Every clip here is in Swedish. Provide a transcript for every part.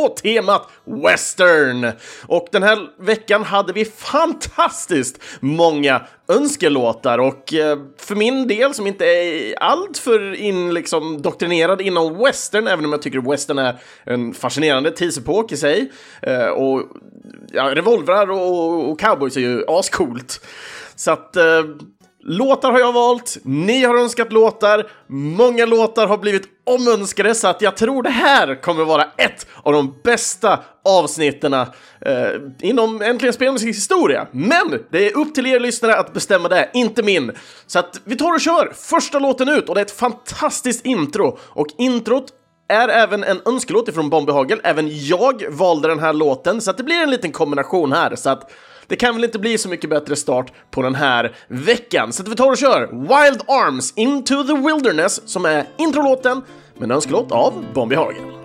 på temat Western! Och den här veckan hade vi fantastiskt många önskelåtar och eh, för min del som inte är allt för in, liksom, doktrinerad inom western, även om jag tycker western är en fascinerande tidsepok i sig. Eh, och ja, revolvrar och, och cowboys är ju ascoolt. Så att eh, Låtar har jag valt, ni har önskat låtar, många låtar har blivit omönskade så att jag tror det här kommer vara ett av de bästa avsnitten eh, inom Äntligen Spelmusiks historia. Men det är upp till er lyssnare att bestämma det, inte min. Så att vi tar och kör första låten ut och det är ett fantastiskt intro och introt är även en önskelåt ifrån Bombi Hagel. Även jag valde den här låten så att det blir en liten kombination här så att det kan väl inte bli så mycket bättre start på den här veckan. Så vi tar och kör Wild Arms Into the Wilderness som är introlåten med en önskelåt av Bombi Hagen.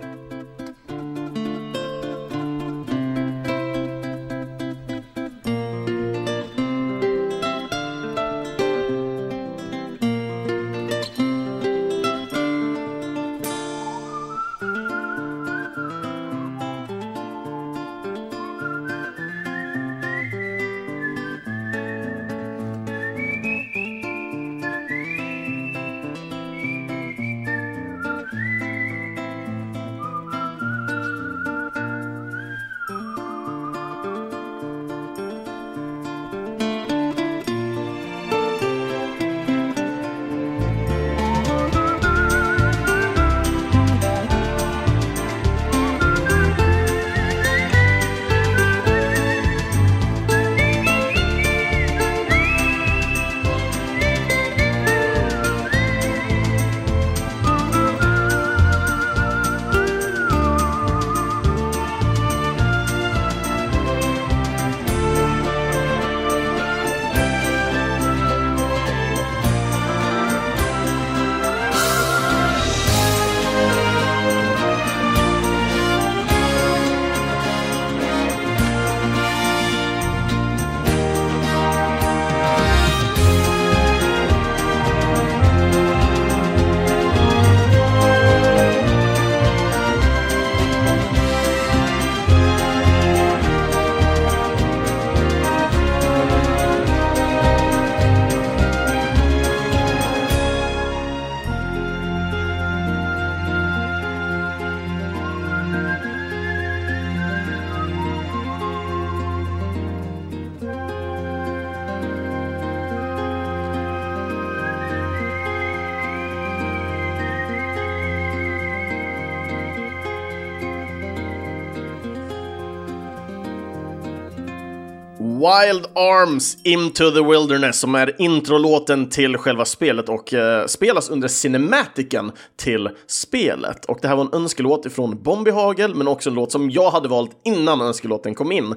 Wild Arms Into the Wilderness som är introlåten till själva spelet och eh, spelas under cinematiken till spelet. Och det här var en önskelåt ifrån Bombi Hagel men också en låt som jag hade valt innan önskelåten kom in.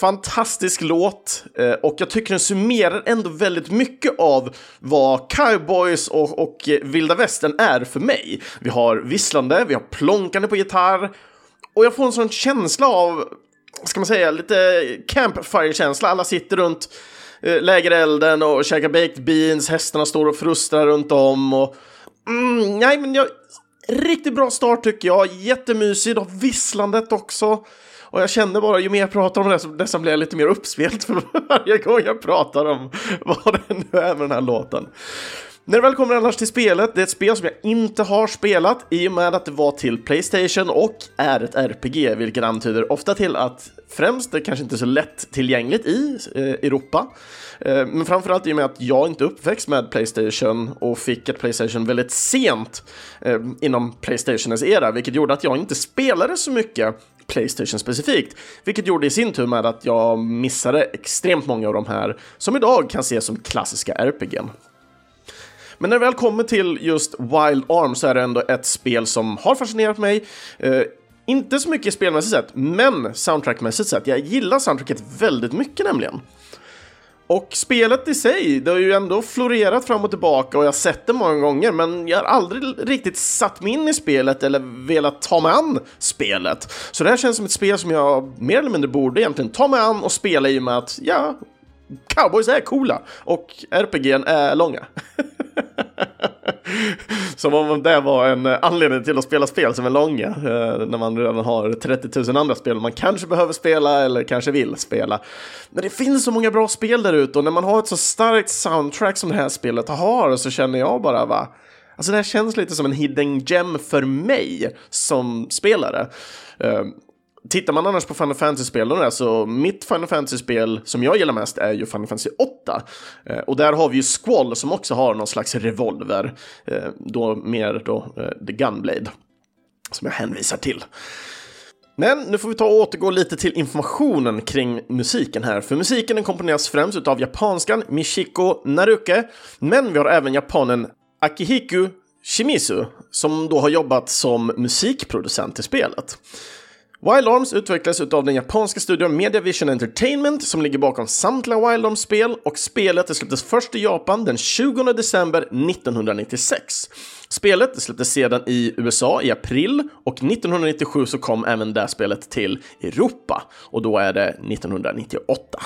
Fantastisk låt eh, och jag tycker den summerar ändå väldigt mycket av vad cowboys och, och eh, vilda västern är för mig. Vi har visslande, vi har plonkande på gitarr och jag får en sån känsla av ska man säga, lite campfire-känsla. Alla sitter runt eh, lägerelden och käkar baked beans, hästarna står och frustrar runt om och... Mm, nej, men jag... Riktigt bra start tycker jag. Jättemysigt. och visslandet också. Och jag känner bara, ju mer jag pratar om det, desto blir jag lite mer uppspelt för varje gång jag pratar om vad det nu är med den här låten. När det väl kommer annars till spelet, det är ett spel som jag inte har spelat i och med att det var till Playstation och är ett RPG, vilket antyder ofta till att främst det kanske inte är så lätt tillgängligt i eh, Europa. Eh, men framförallt i och med att jag inte är uppväxt med Playstation och fick ett Playstation väldigt sent eh, inom Playstationens era, vilket gjorde att jag inte spelade så mycket Playstation specifikt, vilket gjorde i sin tur med att jag missade extremt många av de här som idag kan ses som klassiska RPG'n. Men när det väl kommer till just Wild Arms så är det ändå ett spel som har fascinerat mig. Eh, inte så mycket spelmässigt sett, men soundtrackmässigt sett. Jag gillar soundtracket väldigt mycket nämligen. Och spelet i sig, det har ju ändå florerat fram och tillbaka och jag har sett det många gånger, men jag har aldrig riktigt satt mig in i spelet eller velat ta mig an spelet. Så det här känns som ett spel som jag mer eller mindre borde egentligen ta mig an och spela i och med att, ja, cowboys är coola och RPG'n är långa. Som om det var en eh, anledning till att spela spel som är långa, eh, när man redan har 30 000 andra spel man kanske behöver spela eller kanske vill spela. Men det finns så många bra spel där ute och när man har ett så starkt soundtrack som det här spelet har så känner jag bara va, Alltså det här känns lite som en hidden gem för mig som spelare. Eh, Tittar man annars på Final Fantasy-spelen så mitt Final Fantasy-spel som jag gillar mest är ju Final Fantasy 8. Eh, och där har vi ju Squall som också har någon slags revolver, eh, då mer då eh, The Gunblade, som jag hänvisar till. Men nu får vi ta och återgå lite till informationen kring musiken här, för musiken den komponeras främst av japanskan Michiko Naruke, men vi har även japanen Akihiku Shimizu, som då har jobbat som musikproducent till spelet. Wild Arms utvecklas av den japanska studion Mediavision Entertainment som ligger bakom samtliga Wild Arms-spel och spelet släpptes först i Japan den 20 december 1996. Spelet släpptes sedan i USA i april och 1997 så kom även det spelet till Europa och då är det 1998.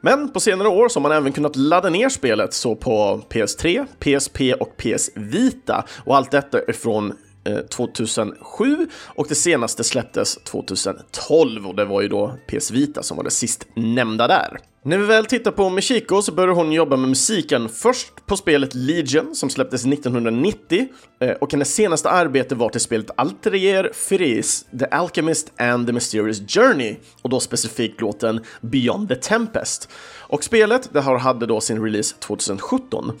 Men på senare år så har man även kunnat ladda ner spelet så på PS3, PSP och PS Vita och allt detta är från Eh, 2007 och det senaste släpptes 2012 och det var ju då PS Vita som var det sist nämnda där. När vi väl tittar på Michiko så började hon jobba med musiken först på spelet Legion som släpptes 1990 eh, och hennes senaste arbete var till spelet Alterier Firis, The Alchemist and the Mysterious Journey och då specifikt låten Beyond the Tempest. Och spelet det har hade då sin release 2017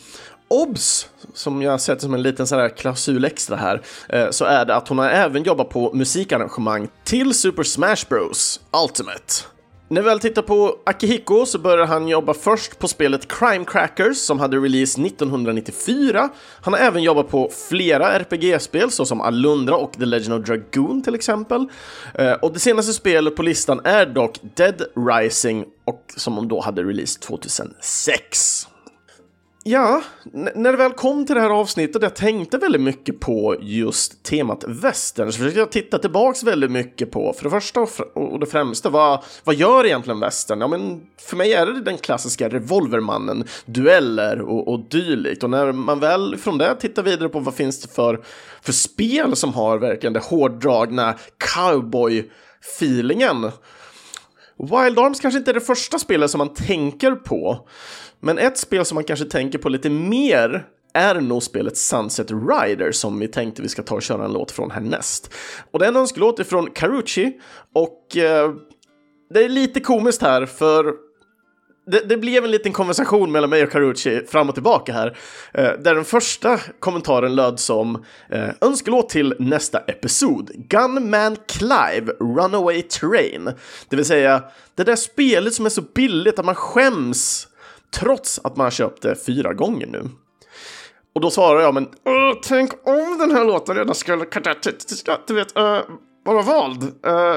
obs, som jag sätter som en liten sån här klausul extra här, eh, så är det att hon har även jobbat på musikarrangemang till Super Smash Bros Ultimate. När vi väl tittar på Akihiko så började han jobba först på spelet Crime Crackers som hade release 1994. Han har även jobbat på flera RPG-spel såsom Alundra och The Legend of Dragoon till exempel. Eh, och det senaste spelet på listan är dock Dead Rising och som då hade release 2006. Ja, när det väl kom till det här avsnittet, jag tänkte väldigt mycket på just temat västern, så försökte jag titta tillbaks väldigt mycket på, för det första och det främsta, vad, vad gör egentligen västern? Ja, men för mig är det den klassiska revolvermannen, dueller och, och dylikt. Och när man väl från det tittar vidare på vad finns det för, för spel som har verkligen det hårdragna cowboy-feelingen, Wild Arms kanske inte är det första spelet som man tänker på, men ett spel som man kanske tänker på lite mer är nog spelet Sunset Rider som vi tänkte vi ska ta och köra en låt från härnäst. Och det är en önskelåt ifrån Carucci och eh, det är lite komiskt här för det, det, blev en liten konversation mellan mig och Carucci fram och tillbaka här, eh, där den första kommentaren löd som eh, önskelåt till nästa episod, Gunman Clive Runaway Train. Det vill säga, det där spelet som är så billigt att man skäms trots att man har köpt det fyra gånger nu. Och då svarar jag, men tänk om den här låten redan skulle, du vet, uh, vara vald. Uh,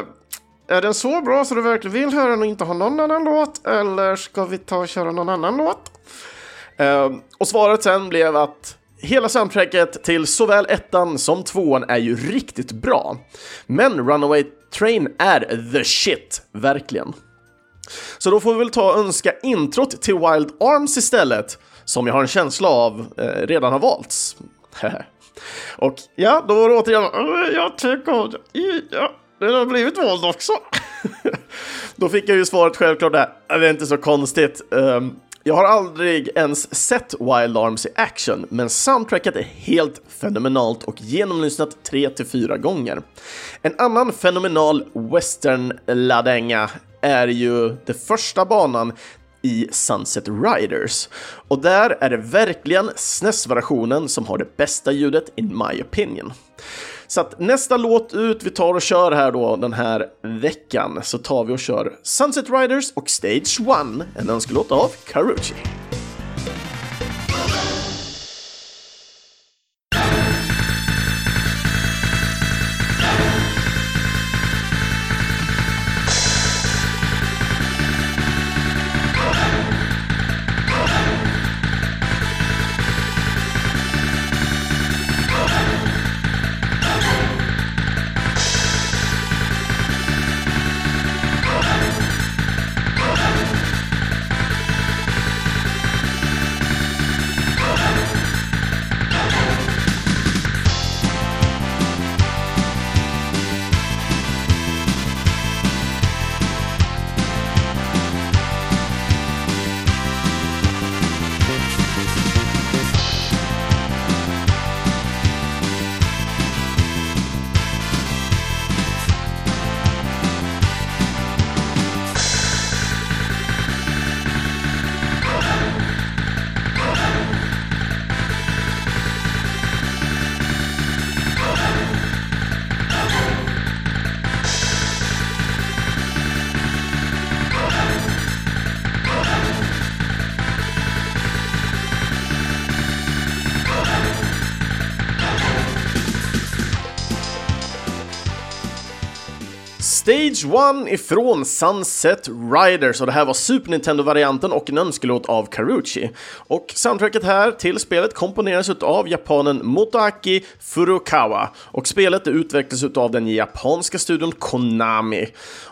är den så bra så du verkligen vill höra den och inte ha någon annan låt? Eller ska vi ta och köra någon annan låt? Uh, och svaret sen blev att hela soundtracket till såväl ettan som tvåan är ju riktigt bra. Men Runaway Train är the shit, verkligen. Så då får vi väl ta och önska introt till Wild Arms istället, som jag har en känsla av eh, redan har valts. och ja, då var det återigen, jag tycker, ja, den har blivit vald också. då fick jag ju svaret självklart där, det är inte så konstigt. Um, jag har aldrig ens sett Wild Arms i action, men soundtracket är helt fenomenalt och genomlyssnat 3-4 gånger. En annan fenomenal western-ladänga är ju den första banan i Sunset Riders. Och där är det verkligen SNES-versionen som har det bästa ljudet in my opinion. Så att nästa låt ut vi tar och kör här då den här veckan så tar vi och kör Sunset Riders och Stage 1, en önskelåt av Karuchi. Stage 1 ifrån Sunset Riders och det här var Super Nintendo-varianten och en önskelåt av Karuchi. Och soundtracket här till spelet komponeras av japanen Motoaki Furukawa och spelet utvecklas av den japanska studion Konami.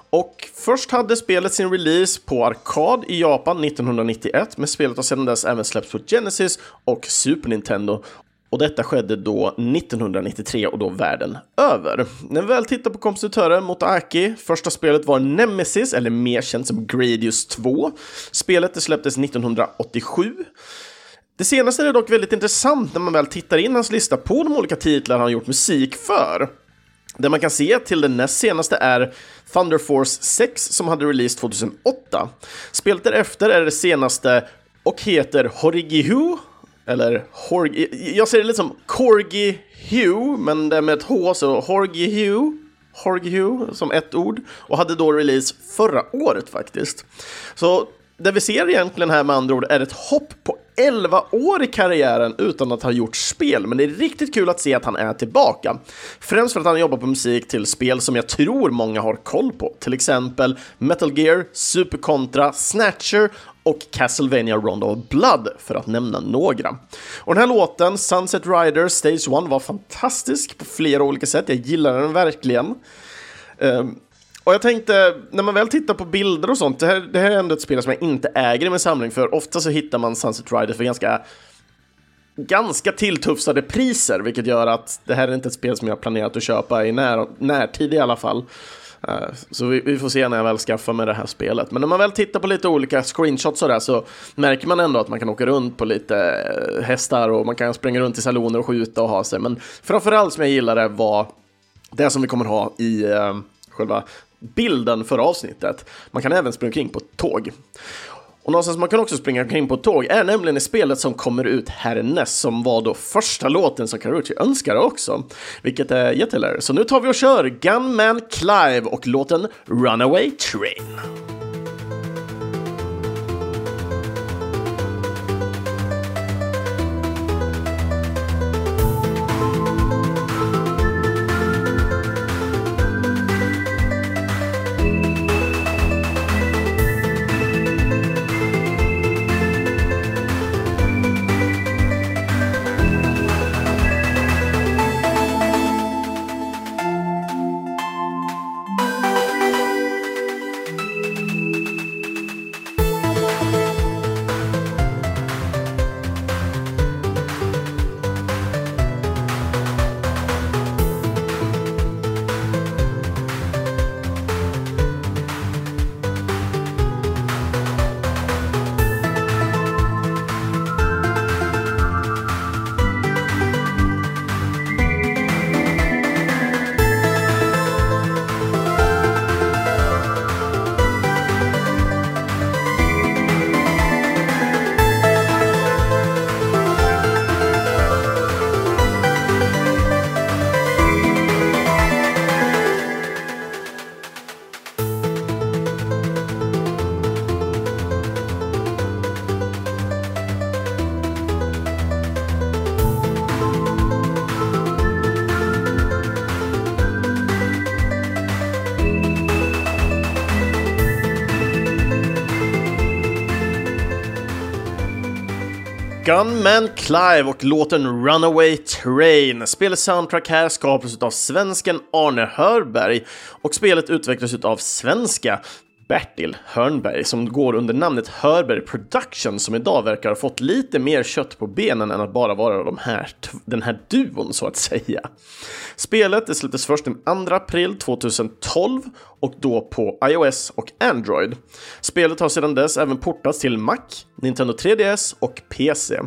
Och först hade spelet sin release på arkad i Japan 1991, men spelet har sedan dess även släppts på Genesis och Super Nintendo. Och detta skedde då 1993 och då världen över. När vi väl tittar på kompositören Motoaki, första spelet var Nemesis, eller mer känt som Gradius 2. Spelet släpptes 1987. Det senaste är dock väldigt intressant när man väl tittar in hans lista på de olika titlar han gjort musik för. Det man kan se till den näst senaste är Thunder Force 6 som hade release 2008. Spelet därefter är det senaste och heter Horigihu, eller Horgi, jag ser det lite som Corgi Hugh, men det är med ett H, så Horgihu, Hugh som ett ord, och hade då release förra året faktiskt. Så det vi ser egentligen här med andra ord är ett hopp på 11 år i karriären utan att ha gjort spel, men det är riktigt kul att se att han är tillbaka. Främst för att han jobbar på musik till spel som jag tror många har koll på, till exempel Metal Gear, Super Contra, Snatcher och Castlevania Rondo of Blood, för att nämna några. Och den här låten, Sunset Rider Stage 1, var fantastisk på flera olika sätt. Jag gillar den verkligen. Um, och jag tänkte, när man väl tittar på bilder och sånt, det här, det här är ändå ett spel som jag inte äger i min samling, för ofta så hittar man Sunset Rider för ganska ganska tilltufsade priser, vilket gör att det här är inte ett spel som jag planerat att köpa i när, närtid i alla fall. Eh, så vi, vi, får se när jag väl skaffar mig det här spelet. Men när man väl tittar på lite olika screenshots och där så märker man ändå att man kan åka runt på lite eh, hästar och man kan springa runt i saloner och skjuta och ha sig. Men framförallt som jag gillade var det som vi kommer ha i eh, själva bilden för avsnittet. Man kan även springa omkring på tåg. Och någonstans man kan också springa omkring på ett tåg är nämligen i spelet som kommer ut härnäst, som var då första låten som Karuchi önskade också, vilket är jättelätt. Så nu tar vi och kör Gunman Clive och låten Runaway Train. Gunman Clive och låten Runaway Train. Spelets soundtrack här skapades av svensken Arne Hörberg och spelet utvecklades av svenska Bertil Hörnberg som går under namnet Hörberg Production som idag verkar ha fått lite mer kött på benen än att bara vara de här, den här duon så att säga. Spelet det släpptes först den 2 april 2012 och då på iOS och Android. Spelet har sedan dess även portats till Mac, Nintendo 3DS och PC.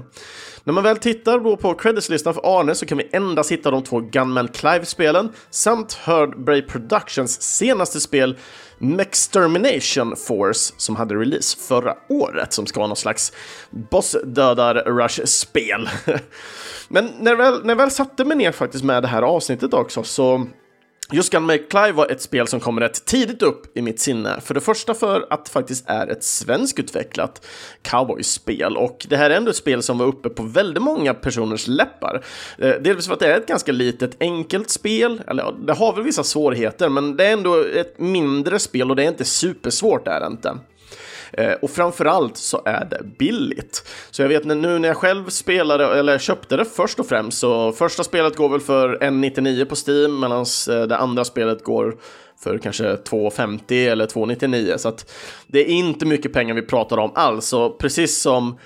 När man väl tittar då på creditslistan för Arne så kan vi endast hitta de två Gunman Clive-spelen samt Hörberg Productions senaste spel Mextermination Force som hade release förra året som ska vara någon slags bossdödar-rush-spel. Men när jag, väl, när jag väl satte mig ner faktiskt med det här avsnittet också så Just Gun Make Clive var ett spel som kom rätt tidigt upp i mitt sinne. För det första för att det faktiskt är ett svenskutvecklat cowboyspel och det här är ändå ett spel som var uppe på väldigt många personers läppar. Eh, delvis för att det är ett ganska litet, enkelt spel, eller ja, det har väl vissa svårigheter, men det är ändå ett mindre spel och det är inte supersvårt, är det inte. Eh, och framförallt så är det billigt. Så jag vet nu när jag själv spelade, eller köpte det först och främst, så första spelet går väl för 1,99 på Steam, medan eh, det andra spelet går för kanske 2,50 eller 2,99. Så att det är inte mycket pengar vi pratar om alls. Och precis som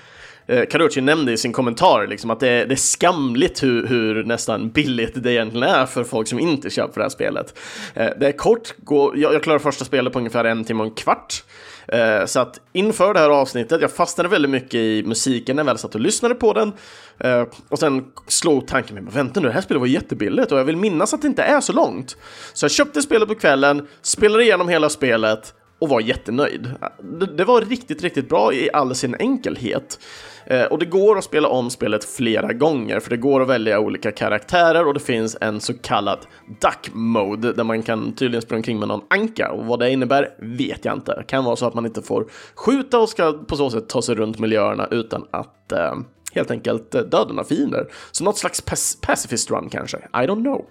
eh, Karuchi nämnde i sin kommentar, liksom, att det, det är skamligt hur, hur, nästan billigt det egentligen är för folk som inte köper det här spelet. Eh, det är kort, går, jag, jag klarar första spelet på ungefär en timme och en kvart. Eh, så att inför det här avsnittet, jag fastnade väldigt mycket i musiken när jag väl satt och lyssnade på den. Eh, och sen slog tanken mig, vänta nu, det här spelet var jättebilligt och jag vill minnas att det inte är så långt. Så jag köpte spelet på kvällen, spelade igenom hela spelet och var jättenöjd. Det, det var riktigt, riktigt bra i all sin enkelhet. Eh, och det går att spela om spelet flera gånger, för det går att välja olika karaktärer och det finns en så kallad duck mode där man kan tydligen springa omkring med någon anka och vad det innebär vet jag inte. Det kan vara så att man inte får skjuta och ska på så sätt ta sig runt miljöerna utan att eh, helt enkelt eh, döda några fiender. Så något slags pac pacifist run kanske, I don't know.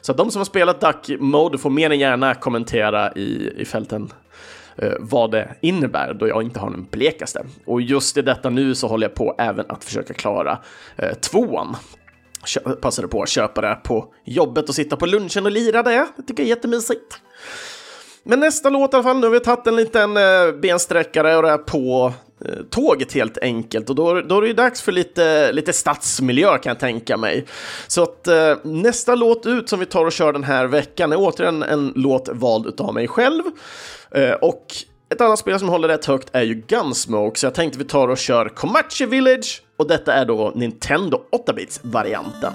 Så att de som har spelat Duck Mode får mer än gärna kommentera i, i fälten Eh, vad det innebär då jag inte har den blekaste. Och just i detta nu så håller jag på även att försöka klara eh, tvåan. Passade på att köpa det på jobbet och sitta på lunchen och lira det. Det tycker jag är jättemysigt. Men nästa låt i alla fall, nu har vi tagit en liten eh, bensträckare och det är på tåget helt enkelt. Och då, då är det ju dags för lite, lite stadsmiljö kan jag tänka mig. Så att eh, nästa låt ut som vi tar och kör den här veckan är återigen en låt vald av mig själv. Eh, och ett annat spel som håller rätt högt är ju Gunsmoke, så jag tänkte vi tar och kör Komachi Village och detta är då Nintendo 8-bits-varianten.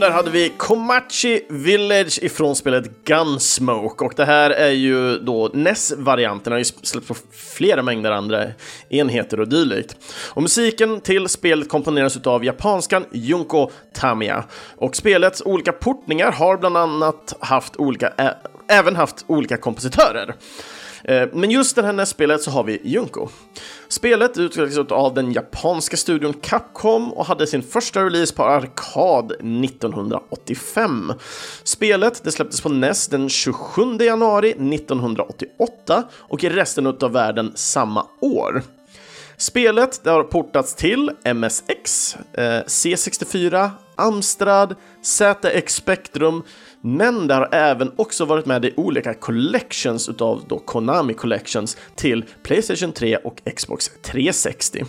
Där hade vi Komachi Village ifrån spelet Gunsmoke och det här är ju då NES-varianten, har ju släppts på flera mängder andra enheter och dylikt. Och musiken till spelet komponeras av japanskan Junko Tamiya och spelets olika portningar har bland annat haft olika, ä, även haft olika kompositörer. Eh, men just det här nästspelet så har vi Junko. Spelet utvecklades av den japanska studion Capcom och hade sin första release på arkad 1985. Spelet det släpptes på NES den 27 januari 1988 och i resten av världen samma år. Spelet det har portats till MSX, eh, C64, Amstrad, ZX Spectrum, men det har även också varit med i olika collections utav då Konami Collections till Playstation 3 och Xbox 360.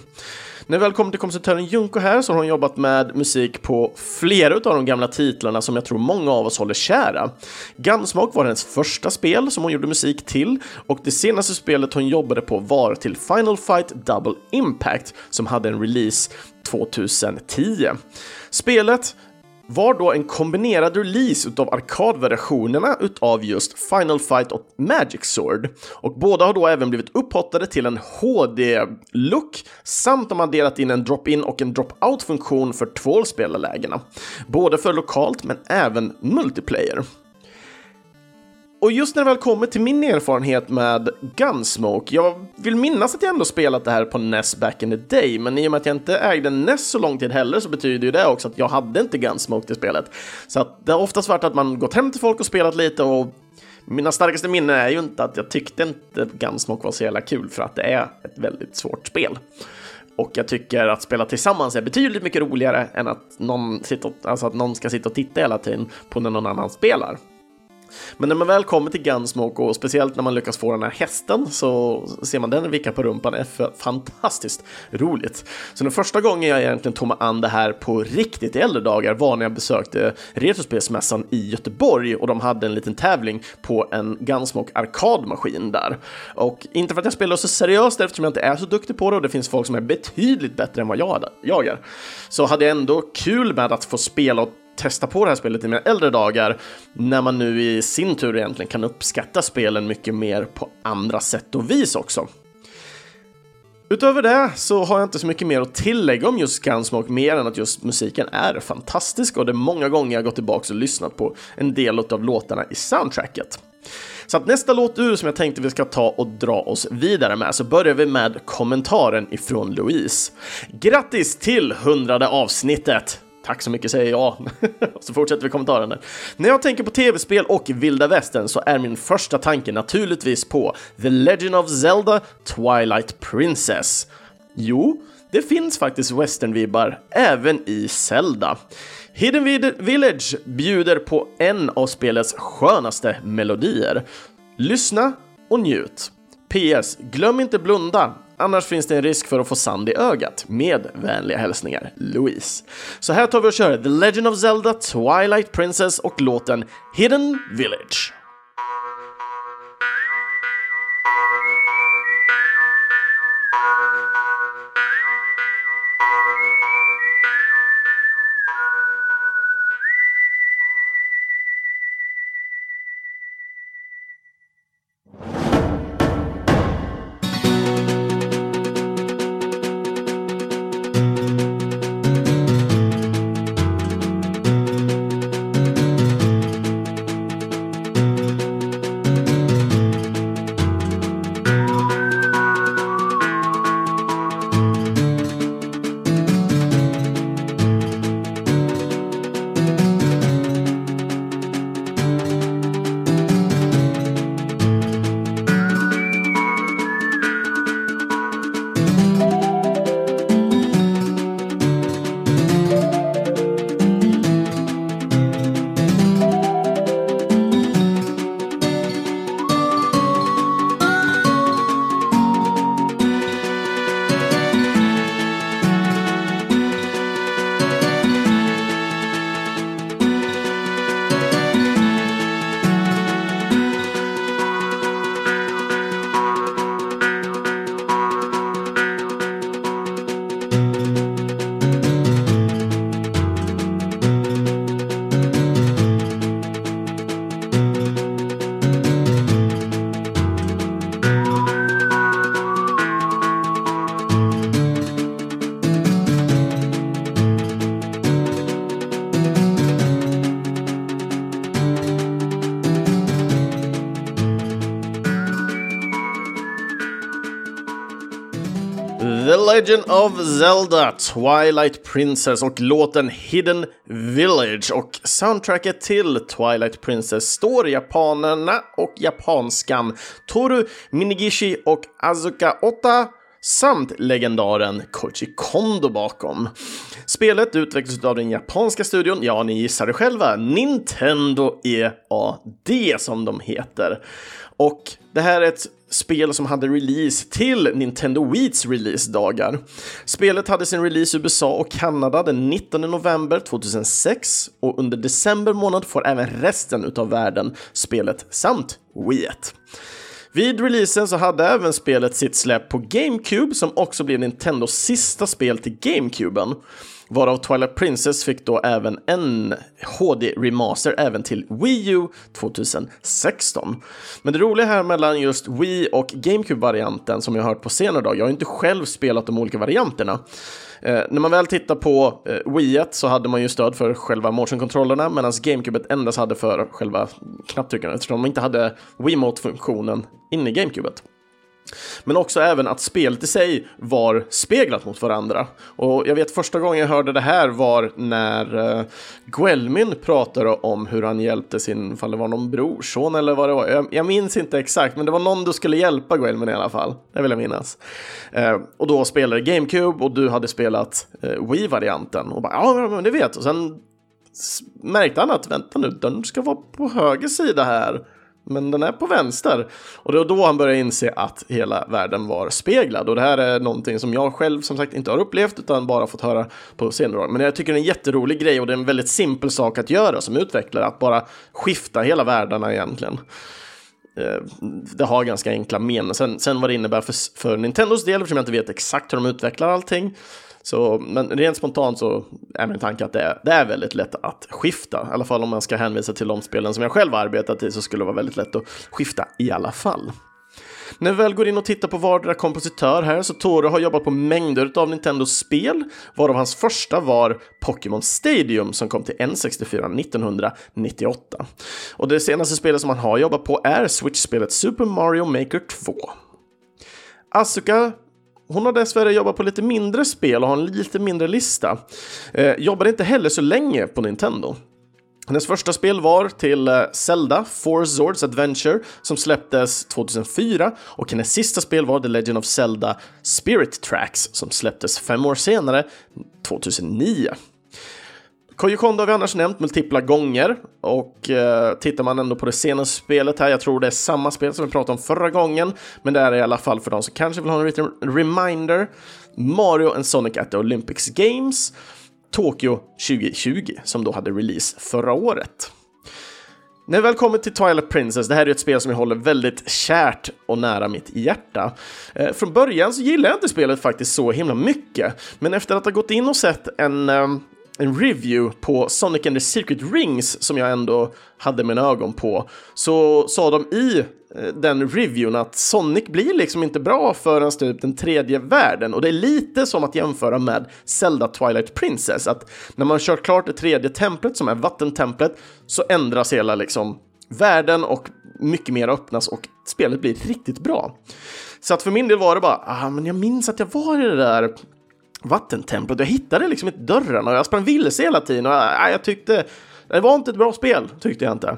När vi väl kommer till kompositören Junko här så har hon jobbat med musik på flera av de gamla titlarna som jag tror många av oss håller kära. Gunsmoke var hennes första spel som hon gjorde musik till och det senaste spelet hon jobbade på var till Final Fight Double Impact som hade en release 2010. Spelet var då en kombinerad release utav arkadversionerna utav just Final Fight och Magic Sword. Och båda har då även blivit upphottade till en HD-look samt de har adderat in en drop-in och en drop-out-funktion för tvålspelarlägena. Både för lokalt men även multiplayer. Och just när det väl kommer till min erfarenhet med Gunsmoke, jag vill minnas att jag ändå spelat det här på NES back in the day, men i och med att jag inte ägde NES så lång tid heller så betyder ju det också att jag hade inte Gunsmoke till spelet. Så att det har oftast varit att man gått hem till folk och spelat lite och mina starkaste minnen är ju inte att jag tyckte inte Gunsmoke var så jävla kul för att det är ett väldigt svårt spel. Och jag tycker att spela tillsammans är betydligt mycket roligare än att någon, sitter, alltså att någon ska sitta och titta hela tiden på när någon annan spelar. Men när man väl kommer till Gunsmoke och speciellt när man lyckas få den här hästen så ser man den vicka på rumpan är fantastiskt roligt. Så den första gången jag egentligen tog mig an det här på riktigt i äldre dagar var när jag besökte Retrospelsmässan i Göteborg och de hade en liten tävling på en Gunsmoke arkadmaskin där. Och inte för att jag spelar så seriöst eftersom jag inte är så duktig på det och det finns folk som är betydligt bättre än vad jag är. Så hade jag ändå kul med att få spela och testa på det här spelet i mina äldre dagar när man nu i sin tur egentligen kan uppskatta spelen mycket mer på andra sätt och vis också. Utöver det så har jag inte så mycket mer att tillägga om just Gunsmoke mer än att just musiken är fantastisk och det är många gånger jag gått tillbaka och lyssnat på en del av låtarna i soundtracket. Så att nästa låt ur som jag tänkte vi ska ta och dra oss vidare med så börjar vi med kommentaren ifrån Louise. Grattis till hundrade avsnittet! Tack så mycket säger jag. så fortsätter vi kommentaren. där. När jag tänker på tv-spel och vilda västern så är min första tanke naturligtvis på The Legend of Zelda Twilight Princess. Jo, det finns faktiskt westernvibbar även i Zelda. Hidden Village bjuder på en av spelets skönaste melodier. Lyssna och njut. PS. Glöm inte blunda. Annars finns det en risk för att få sand i ögat. Med vänliga hälsningar, Louise. Så här tar vi och kör The Legend of Zelda Twilight Princess och låten Hidden Village. Legend of Zelda, Twilight Princess och låten Hidden Village och soundtracket till Twilight Princess står japanerna och japanskan Toru Minigishi och Azuka Ota samt legendaren Koji Kondo bakom. Spelet utvecklades av den japanska studion, ja ni gissar det själva, Nintendo EAD som de heter. Och det här är ett spel som hade release till Nintendo Wii's releasedagar. Spelet hade sin release i USA och Kanada den 19 november 2006 och under december månad får även resten av världen spelet samt Wiiet. Vid releasen så hade även spelet sitt släpp på GameCube som också blev Nintendos sista spel till GameCuben. Varav Twilight Princess fick då även en HD-remaster även till Wii U 2016. Men det roliga här mellan just Wii och GameCube-varianten som jag har hört på senare dag, jag har inte själv spelat de olika varianterna. Eh, när man väl tittar på eh, Wii så hade man ju stöd för själva motion-kontrollerna medan GameCube endast hade för själva knapptryckarna eftersom de inte hade Wiimote-funktionen inne i GameCube. Men också även att spelet i sig var speglat mot varandra. Och jag vet första gången jag hörde det här var när uh, Guelmin pratade om hur han hjälpte sin, fall det var någon brorson eller vad det var. Jag, jag, minns inte exakt, men det var någon du skulle hjälpa Guelmin i alla fall. Det vill jag minnas. Uh, och då spelade GameCube och du hade spelat uh, Wii-varianten. Och bara, ja, men det vet. Och sen märkte han att, vänta nu, den ska vara på höger sida här men den är på vänster. Och det var då han började inse att hela världen var speglad. Och det här är någonting som jag själv som sagt inte har upplevt utan bara fått höra på senare år. Men jag tycker det är en jätterolig grej och det är en väldigt simpel sak att göra som utvecklare, att bara skifta hela världarna egentligen. Eh, det har ganska enkla men. Sen, sen vad det innebär för, för Nintendos del, eftersom jag inte vet exakt hur de utvecklar allting, så, men rent spontant så är min tanke att det är, det är väldigt lätt att skifta. I alla fall om man ska hänvisa till de spelen som jag själv har arbetat i så skulle det vara väldigt lätt att skifta i alla fall. När vi väl går in och tittar på vardera kompositör här så Toro har jobbat på mängder av Nintendos spel, varav hans första var Pokémon Stadium som kom till N64 1998. Och det senaste spelet som han har jobbat på är Switch-spelet Super Mario Maker 2. Asuka hon har dessvärre jobbat på lite mindre spel och har en lite mindre lista. Eh, jobbade inte heller så länge på Nintendo. Hennes första spel var till eh, Zelda, Four Swords Adventure, som släpptes 2004 och hennes sista spel var The Legend of Zelda Spirit Tracks, som släpptes fem år senare, 2009. Koji Kondo har vi annars nämnt multipla gånger och eh, tittar man ändå på det senaste spelet här, jag tror det är samma spel som vi pratade om förra gången, men det är i alla fall för de som kanske vill ha en liten reminder. Mario and Sonic at the Olympics Games, Tokyo 2020, som då hade release förra året. När vi väl kommer till Twilight Princess, det här är ett spel som jag håller väldigt kärt och nära mitt hjärta. Eh, från början så gillade jag inte spelet faktiskt så himla mycket, men efter att ha gått in och sett en eh, en review på Sonic and the Secret Rings som jag ändå hade mina ögon på, så sa de i eh, den reviewn att Sonic blir liksom inte bra förrän typ den tredje världen och det är lite som att jämföra med Zelda Twilight Princess att när man kört klart det tredje templet som är vattentemplet så ändras hela liksom världen och mycket mer öppnas och spelet blir riktigt bra. Så att för min del var det bara, ah, men jag minns att jag var i det där vattentemplet. Jag hittade liksom inte dörrarna och jag sprang vilse hela tiden och jag, jag tyckte det var inte ett bra spel, tyckte jag inte.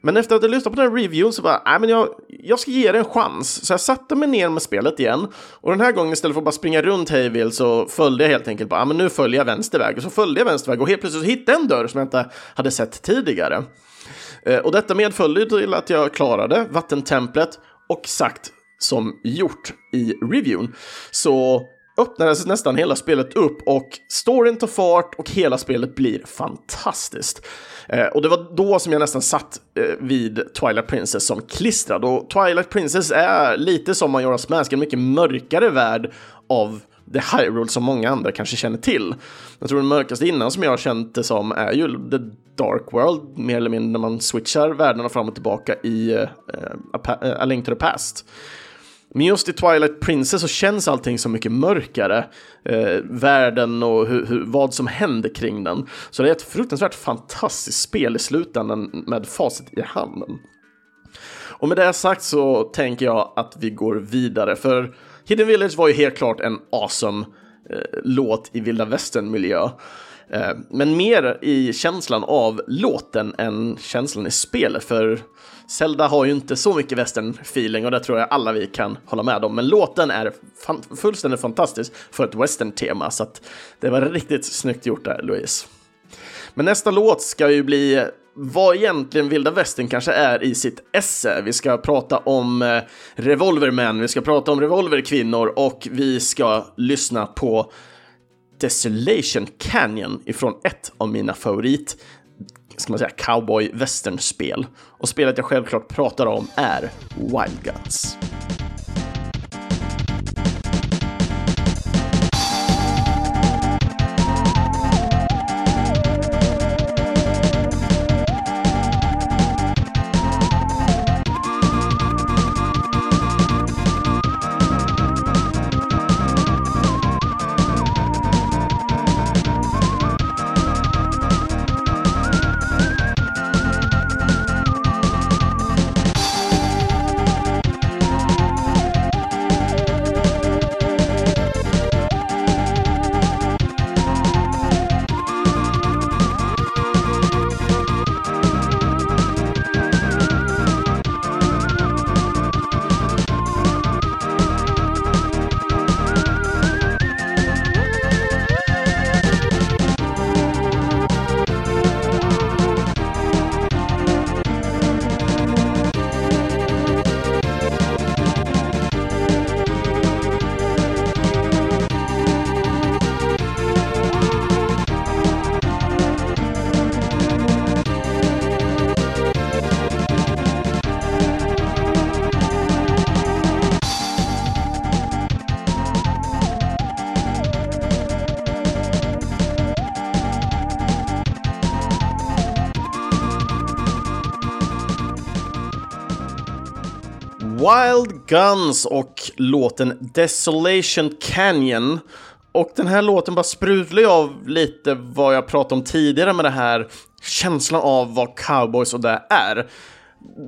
Men efter att ha lyssnat på den här reviewen så bara, nej men jag, jag ska ge det en chans. Så jag satte mig ner med spelet igen. Och den här gången istället för att bara springa runt hejvilt så följde jag helt enkelt bara, men nu följer jag vänster väg. Och så följde jag vänster väg och helt plötsligt så hittade jag en dörr som jag inte hade sett tidigare. Eh, och detta medföljde till att jag klarade vattentemplet och sagt som gjort i reviewen. Så öppnades alltså nästan hela spelet upp och storyn tar fart och hela spelet blir fantastiskt. Eh, och det var då som jag nästan satt eh, vid Twilight Princess som klistrad. Och Twilight Princess är lite som Majora's Mask, en mycket mörkare värld av The Hyrule som många andra kanske känner till. Jag tror den mörkaste innan som jag har känt det som är ju The Dark World, mer eller mindre när man switchar världarna fram och tillbaka i eh, eh A, eh, A Link to the Past. Men just i Twilight Princess så känns allting så mycket mörkare. Eh, världen och hur, hur, vad som händer kring den. Så det är ett fruktansvärt fantastiskt spel i slutändan med facit i handen. Och med det sagt så tänker jag att vi går vidare, för Hidden Village var ju helt klart en awesome eh, låt i vilda västern-miljö. Eh, men mer i känslan av låten än känslan i spelet, för Zelda har ju inte så mycket western-feeling och det tror jag alla vi kan hålla med om. Men låten är fan fullständigt fantastisk för ett western-tema, så att det var riktigt snyggt gjort där, Louise. Men nästa låt ska ju bli vad egentligen vilda västern kanske är i sitt esse. Vi ska prata om eh, revolvermän, vi ska prata om revolverkvinnor och vi ska lyssna på Desolation Canyon ifrån ett av mina favorit ska man säga, cowboy western-spel. Och spelet jag självklart pratar om är Wild Guns. Guns och låten Desolation Canyon. Och den här låten bara sprudlar ju av lite vad jag pratade om tidigare med det här känslan av vad cowboys och det är.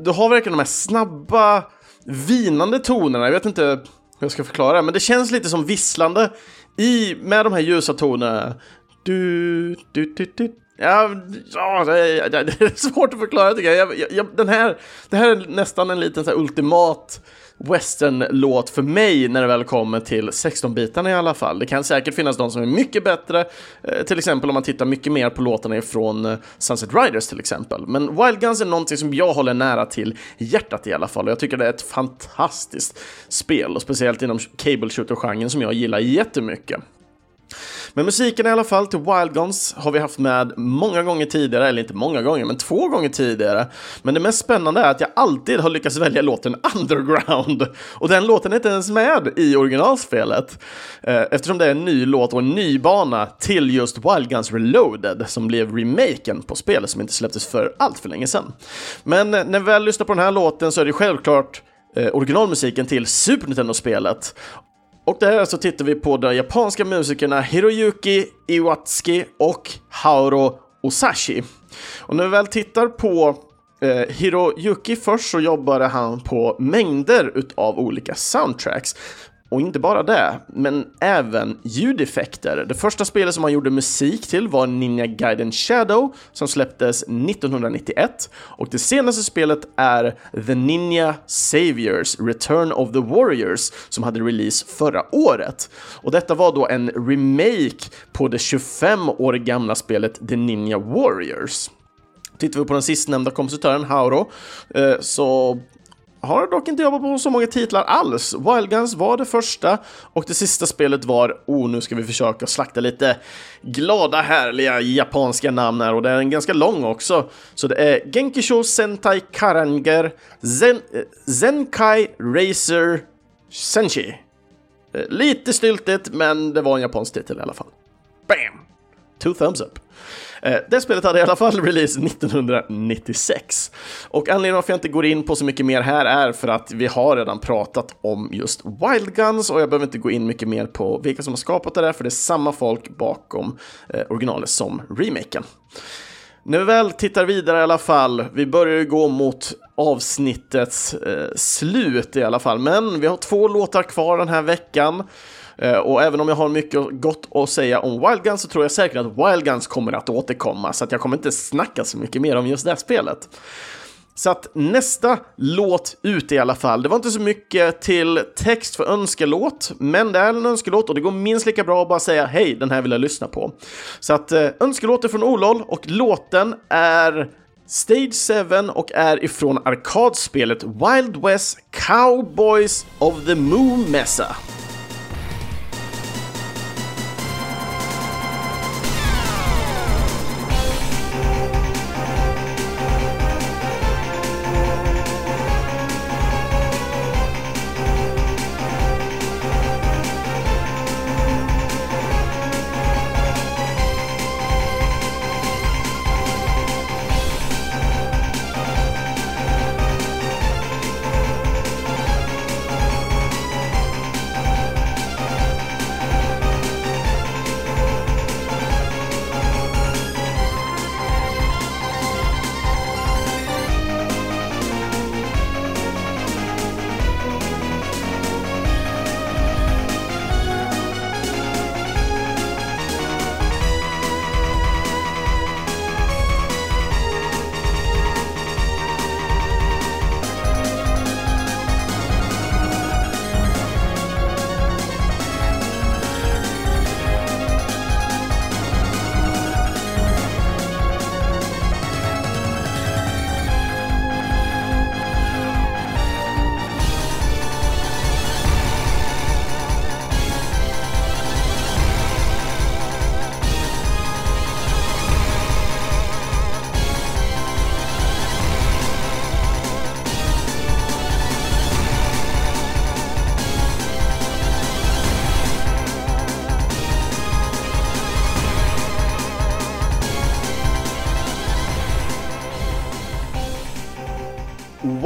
Du har verkligen de här snabba, vinande tonerna. Jag vet inte hur jag ska förklara det, men det känns lite som visslande i, med de här ljusa tonerna. Du, du, du, du, Ja, ja det, är, det, är svårt att förklara tycker jag. jag, jag den här, det här är nästan en liten så ultimat western-låt för mig när det väl kommer till 16-bitarna i alla fall. Det kan säkert finnas de som är mycket bättre, eh, till exempel om man tittar mycket mer på låtarna ifrån eh, Sunset Riders till exempel. Men Wild Guns är någonting som jag håller nära till hjärtat i alla fall och jag tycker det är ett fantastiskt spel och speciellt inom cable shooter-genren som jag gillar jättemycket. Men musiken i alla fall till Wild Guns har vi haft med många gånger tidigare, eller inte många gånger, men två gånger tidigare. Men det mest spännande är att jag alltid har lyckats välja låten Underground. Och den låten är inte ens med i originalspelet. Eh, eftersom det är en ny låt och en ny bana till just Wild Guns Reloaded som blev remaken på spelet som inte släpptes för allt för länge sedan. Men eh, när vi väl lyssnar på den här låten så är det självklart eh, originalmusiken till Super Nintendo-spelet. Och det här så tittar vi på de japanska musikerna Hiroyuki Iwatsuki och Hauro Osashi. Och när vi väl tittar på eh, Hiroyuki först så jobbade han på mängder utav olika soundtracks. Och inte bara det, men även ljudeffekter. Det första spelet som han gjorde musik till var Ninja Gaiden Shadow som släpptes 1991 och det senaste spelet är The Ninja Saviors Return of the Warriors som hade release förra året. Och detta var då en remake på det 25 år gamla spelet The Ninja Warriors. Tittar vi på den sistnämnda kompositören, Hauro, eh, så har dock inte jobbat på så många titlar alls. Wild Guns var det första och det sista spelet var, oh nu ska vi försöka slakta lite glada härliga japanska namn här och det är en ganska lång också. Så det är Genkisho Sentai Karanger Zen, eh, Zenkai Racer Senshi. Eh, lite styltigt men det var en japansk titel i alla fall. Bam! Two thumbs up. Eh, det spelet hade i alla fall release 1996. Och anledningen till att jag inte går in på så mycket mer här är för att vi har redan pratat om just Wild Guns och jag behöver inte gå in mycket mer på vilka som har skapat det där, för det är samma folk bakom eh, originalet som remaken. När vi väl tittar vidare i alla fall, vi börjar ju gå mot avsnittets eh, slut i alla fall, men vi har två låtar kvar den här veckan. Eh, och även om jag har mycket gott att säga om Wild Guns så tror jag säkert att Wild Guns kommer att återkomma, så att jag kommer inte snacka så mycket mer om just det här spelet. Så att nästa låt ut i alla fall. Det var inte så mycket till text för önskelåt, men det är en önskelåt och det går minst lika bra att bara säga hej, den här vill jag lyssna på. Så att eh, från Olol och låten är Stage 7 och är ifrån arkadspelet Wild West Cowboys of the Moon Mesa.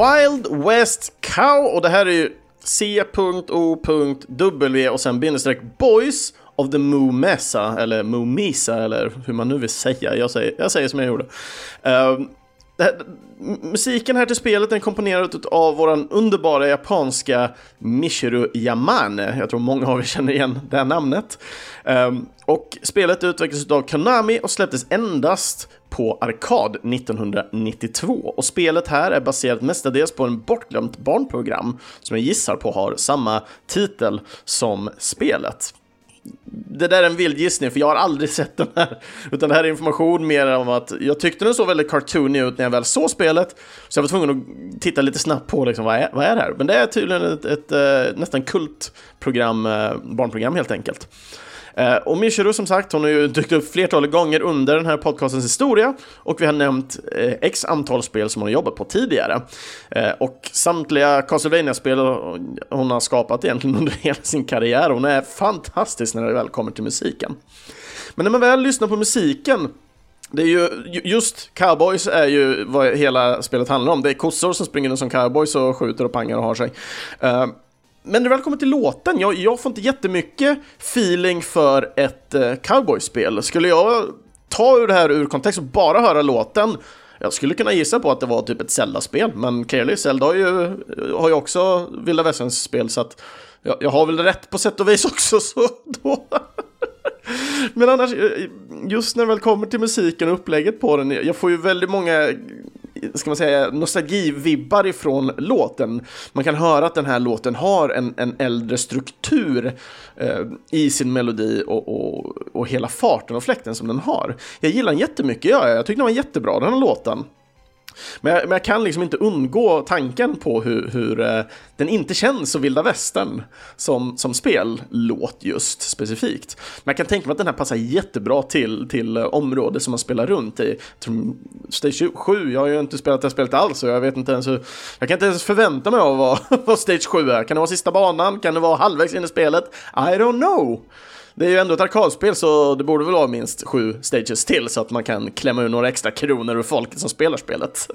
Wild West Cow och det här är ju C.O.W och sen bindestreck Boys of the Moo Mesa, eller Moo Misa, eller hur man nu vill säga. Jag säger, jag säger som jag gjorde. Uh, här, musiken här till spelet är komponerad av våran underbara japanska Michiru Yamane. Jag tror många av er känner igen det namnet. Um, och spelet utvecklades av Konami och släpptes endast på arkad 1992. Och spelet här är baserat mestadels på en bortglömt barnprogram som jag gissar på har samma titel som spelet det där är en vild gissning, för jag har aldrig sett den här. Utan det här är information mer om att jag tyckte den såg väldigt cartoony ut när jag väl såg spelet. Så jag var tvungen att titta lite snabbt på liksom, vad, är, vad är det här? Men det är tydligen ett, ett, ett nästan kultprogram, eh, barnprogram helt enkelt. Eh, och Michiru som sagt, hon har ju dykt upp flertalet gånger under den här podcastens historia och vi har nämnt eh, x antal spel som hon har jobbat på tidigare. Eh, och samtliga Castlevania-spel hon har skapat egentligen under hela sin karriär. Hon är fantastisk när det väl kommer till musiken. Men när man väl lyssnar på musiken det är ju, just cowboys är ju vad hela spelet handlar om. Det är kossor som springer runt som cowboys och skjuter och pangar och har sig. Eh, men när det väl kommer till låten, jag, jag får inte jättemycket feeling för ett eh, cowboyspel. Skulle jag ta ur det här ur kontext och bara höra låten, jag skulle kunna gissa på att det var typ ett Zelda-spel, men clearly, Zelda har ju, har ju också Vilda Västerns spel, så att jag, jag, har väl rätt på sätt och vis också, så då... men annars, eh, just när det väl kommer till musiken och upplägget på den, jag får ju väldigt många ska man säga, nostalgivibbar ifrån låten. Man kan höra att den här låten har en, en äldre struktur eh, i sin melodi och, och, och hela farten och fläkten som den har. Jag gillar den jättemycket, ja, jag tycker den var jättebra den här låten. Men jag, men jag, kan liksom inte undgå tanken på hur, hur eh, den inte känns så vilda västern som, som spellåt just specifikt. Men jag kan tänka mig att den här passar jättebra till, till eh, område som man spelar runt i. Stage 7, jag har ju inte spelat det här spelet alls så jag vet inte ens hur, Jag kan inte ens förvänta mig av vad, vad Stage 7 är. Kan det vara sista banan? Kan det vara halvvägs in i spelet? I don't know! Det är ju ändå ett arkadspel så det borde väl vara minst sju stages till så att man kan klämma ur några extra kronor ur folket som spelar spelet.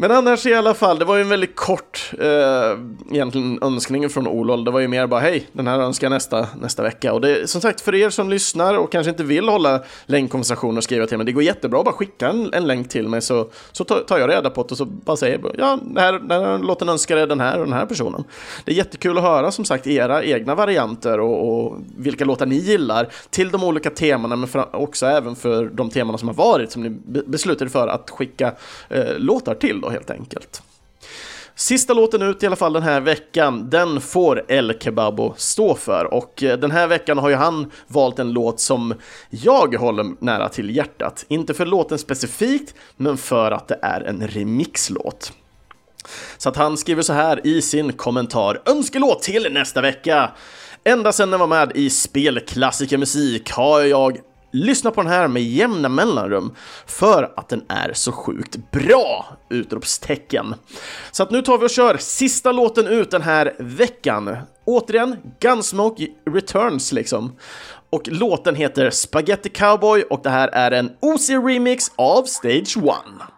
Men annars i alla fall, det var ju en väldigt kort eh, egentligen önskning från Olol. Det var ju mer bara hej, den här önskar nästa, nästa vecka. Och det som sagt för er som lyssnar och kanske inte vill hålla länkkonversationer och skriva till mig, det går jättebra att bara skicka en, en länk till mig så, så tar jag reda på det och så bara säger ja, den här, den här låten önskar jag den här och den här personen. Det är jättekul att höra som sagt era egna varianter och, och vilka låtar ni gillar till de olika temana, men för, också även för de temana som har varit som ni beslutade för att skicka eh, låtar till. Då helt enkelt. Sista låten ut i alla fall den här veckan, den får El Kebabo stå för och eh, den här veckan har ju han valt en låt som jag håller nära till hjärtat. Inte för låten specifikt, men för att det är en remixlåt. Så att han skriver så här i sin kommentar, önskelåt till nästa vecka. Ända sedan den var med i Spelklassikermusik har jag Lyssna på den här med jämna mellanrum för att den är så sjukt bra! Utropstecken. Så att nu tar vi och kör sista låten ut den här veckan. Återigen, Gunsmoke Returns liksom. Och låten heter Spaghetti Cowboy och det här är en OC remix av Stage 1.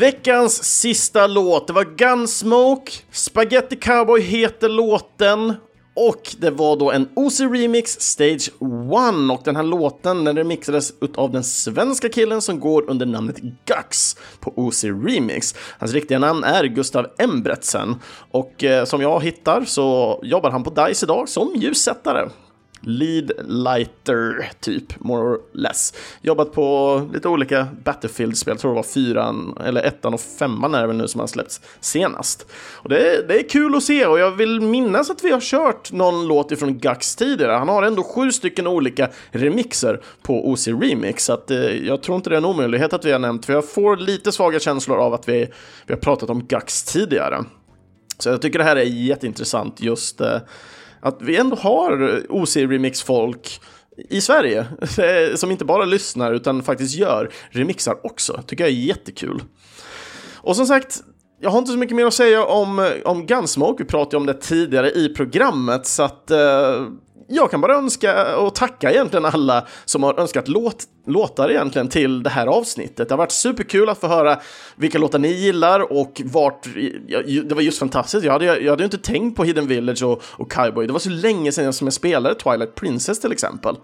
Veckans sista låt, det var Gunsmoke, Spaghetti Cowboy heter låten. Och det var då en OC Remix Stage 1 och den här låten den remixades av den svenska killen som går under namnet Gux på OC Remix. Hans riktiga namn är Gustav Embretsen. Och eh, som jag hittar så jobbar han på DICE idag som ljussättare lead lighter, typ, more or less. Jobbat på lite olika Battlefield-spel, tror det var fyran, eller ettan och femman är det väl nu som har släppts senast. Och det, är, det är kul att se och jag vill minnas att vi har kört någon låt ifrån Gux tidigare. Han har ändå sju stycken olika remixer på OC Remix, så att, eh, jag tror inte det är en omöjlighet att vi har nämnt, för jag får lite svaga känslor av att vi, vi har pratat om Gux tidigare. Så jag tycker det här är jätteintressant, just eh, att vi ändå har OC-remix-folk i Sverige som inte bara lyssnar utan faktiskt gör remixar också. Tycker jag är jättekul. Och som sagt, jag har inte så mycket mer att säga om, om Gunsmoke. Vi pratade om det tidigare i programmet så att eh, jag kan bara önska och tacka egentligen alla som har önskat låt, låtar egentligen till det här avsnittet. Det har varit superkul att få höra vilka låtar ni gillar och vart... Det var just fantastiskt. Jag hade, jag hade ju inte tänkt på Hidden Village och, och Cowboy. Det var så länge sedan som jag spelade Twilight Princess till exempel.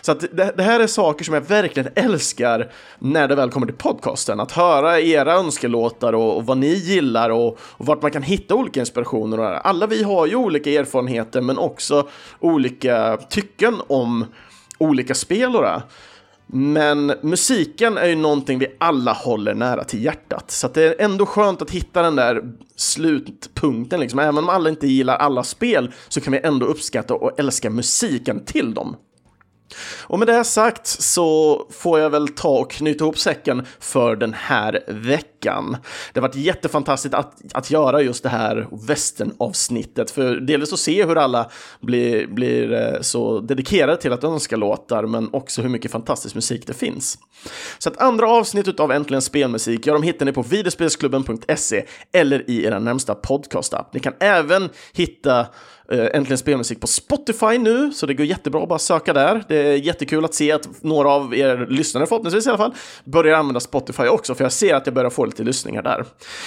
Så att det, det här är saker som jag verkligen älskar när det väl kommer till podcasten. Att höra era önskelåtar och, och vad ni gillar och, och vart man kan hitta olika inspirationer. Och alla vi har ju olika erfarenheter men också olika tycken om olika spel och det. Men musiken är ju någonting vi alla håller nära till hjärtat. Så det är ändå skönt att hitta den där slutpunkten. Liksom. Även om alla inte gillar alla spel så kan vi ändå uppskatta och älska musiken till dem. Och med det sagt så får jag väl ta och knyta ihop säcken för den här veckan. Det har varit jättefantastiskt att, att göra just det här västernavsnittet, för delvis att se hur alla blir, blir eh, så dedikerade till att önska låtar, men också hur mycket fantastisk musik det finns. Så att andra avsnittet av Äntligen Spelmusik, ja, de hittar ni på videospelsklubben.se eller i er närmsta podcastapp. Ni kan även hitta Eh, äntligen spelmusik på Spotify nu, så det går jättebra att bara söka där. Det är jättekul att se att några av er lyssnare, förhoppningsvis i alla fall, börjar använda Spotify också, för jag ser att jag börjar få lite lyssningar där.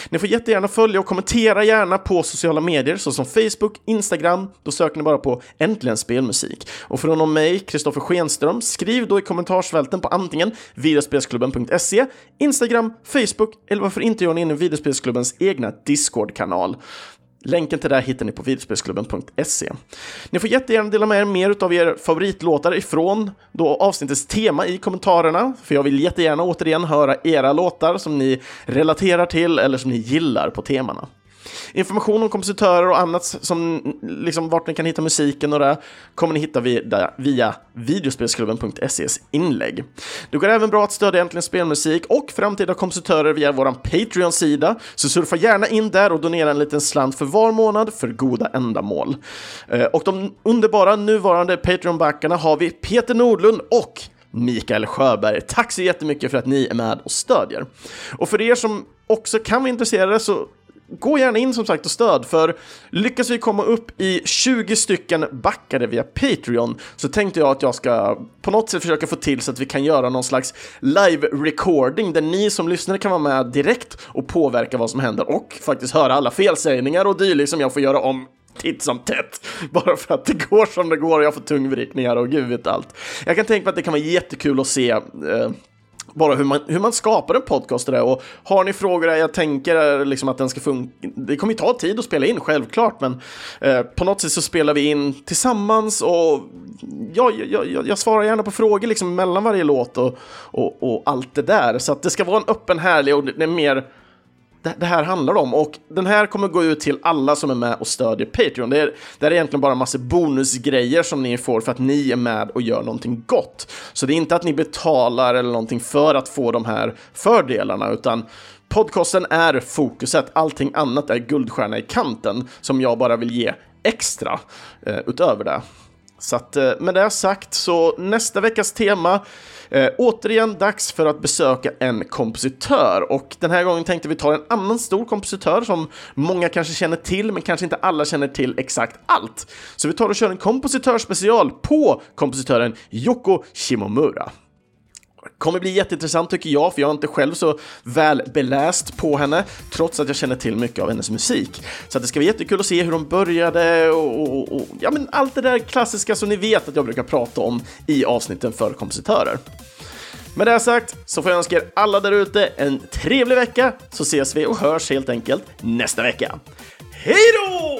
Ni får jättegärna följa och kommentera gärna på sociala medier, såsom Facebook, Instagram. Då söker ni bara på Äntligen Spelmusik. Och från och mig, Kristoffer Schenström, skriv då i kommentarsfälten på antingen videospelsklubben.se, Instagram, Facebook eller varför inte gör ni in i videospelsklubbens egna Discord-kanal. Länken till det hittar ni på videospelsklubben.se. Ni får jättegärna dela med er mer av er favoritlåtar ifrån då avsnittets tema i kommentarerna, för jag vill jättegärna återigen höra era låtar som ni relaterar till eller som ni gillar på temana. Information om kompositörer och annat som liksom vart ni kan hitta musiken och det kommer ni hitta via, via videospelsklubben.ses inlägg. Det går även bra att stödja Äntligen Spelmusik och framtida kompositörer via vår Patreon-sida, så surfa gärna in där och donera en liten slant för var månad för goda ändamål. Eh, och de underbara nuvarande Patreon-backarna har vi Peter Nordlund och Mikael Sjöberg. Tack så jättemycket för att ni är med och stödjer. Och för er som också kan vara intresserade så gå gärna in som sagt och stöd, för lyckas vi komma upp i 20 stycken backare via Patreon så tänkte jag att jag ska på något sätt försöka få till så att vi kan göra någon slags live recording där ni som lyssnare kan vara med direkt och påverka vad som händer och faktiskt höra alla felsägningar och dylikt som jag får göra om titt som tätt. Bara för att det går som det går och jag får tungvrickningar och gud vet allt. Jag kan tänka mig att det kan vara jättekul att se eh, bara hur man, hur man skapar en podcast och det. Och har ni frågor, jag tänker liksom att den ska funka. Det kommer ju ta tid att spela in, självklart, men eh, på något sätt så spelar vi in tillsammans och ja, jag, jag, jag svarar gärna på frågor liksom mellan varje låt och, och, och allt det där. Så att det ska vara en öppen, härlig och det är mer det, det, här handlar om. Och den här kommer gå ut till alla som är med och stödjer Patreon. Det är, det är egentligen bara en massa bonusgrejer som ni får för att ni är med och gör någonting gott. Så det är inte att ni betalar eller någonting för att få de här fördelarna, utan podcasten är fokuset. Allting annat är guldstjärna i kanten som jag bara vill ge extra eh, utöver det. Så att eh, med det sagt så nästa veckas tema Eh, återigen dags för att besöka en kompositör och den här gången tänkte vi ta en annan stor kompositör som många kanske känner till, men kanske inte alla känner till exakt allt. Så vi tar och kör en kompositörspecial på kompositören Yoko Shimomura kommer bli jätteintressant tycker jag, för jag är inte själv så väl beläst på henne, trots att jag känner till mycket av hennes musik. Så det ska bli jättekul att se hur de började och, och, och ja, men allt det där klassiska som ni vet att jag brukar prata om i avsnitten för kompositörer. Med det sagt så får jag önska er alla där ute en trevlig vecka så ses vi och hörs helt enkelt nästa vecka. Hej då!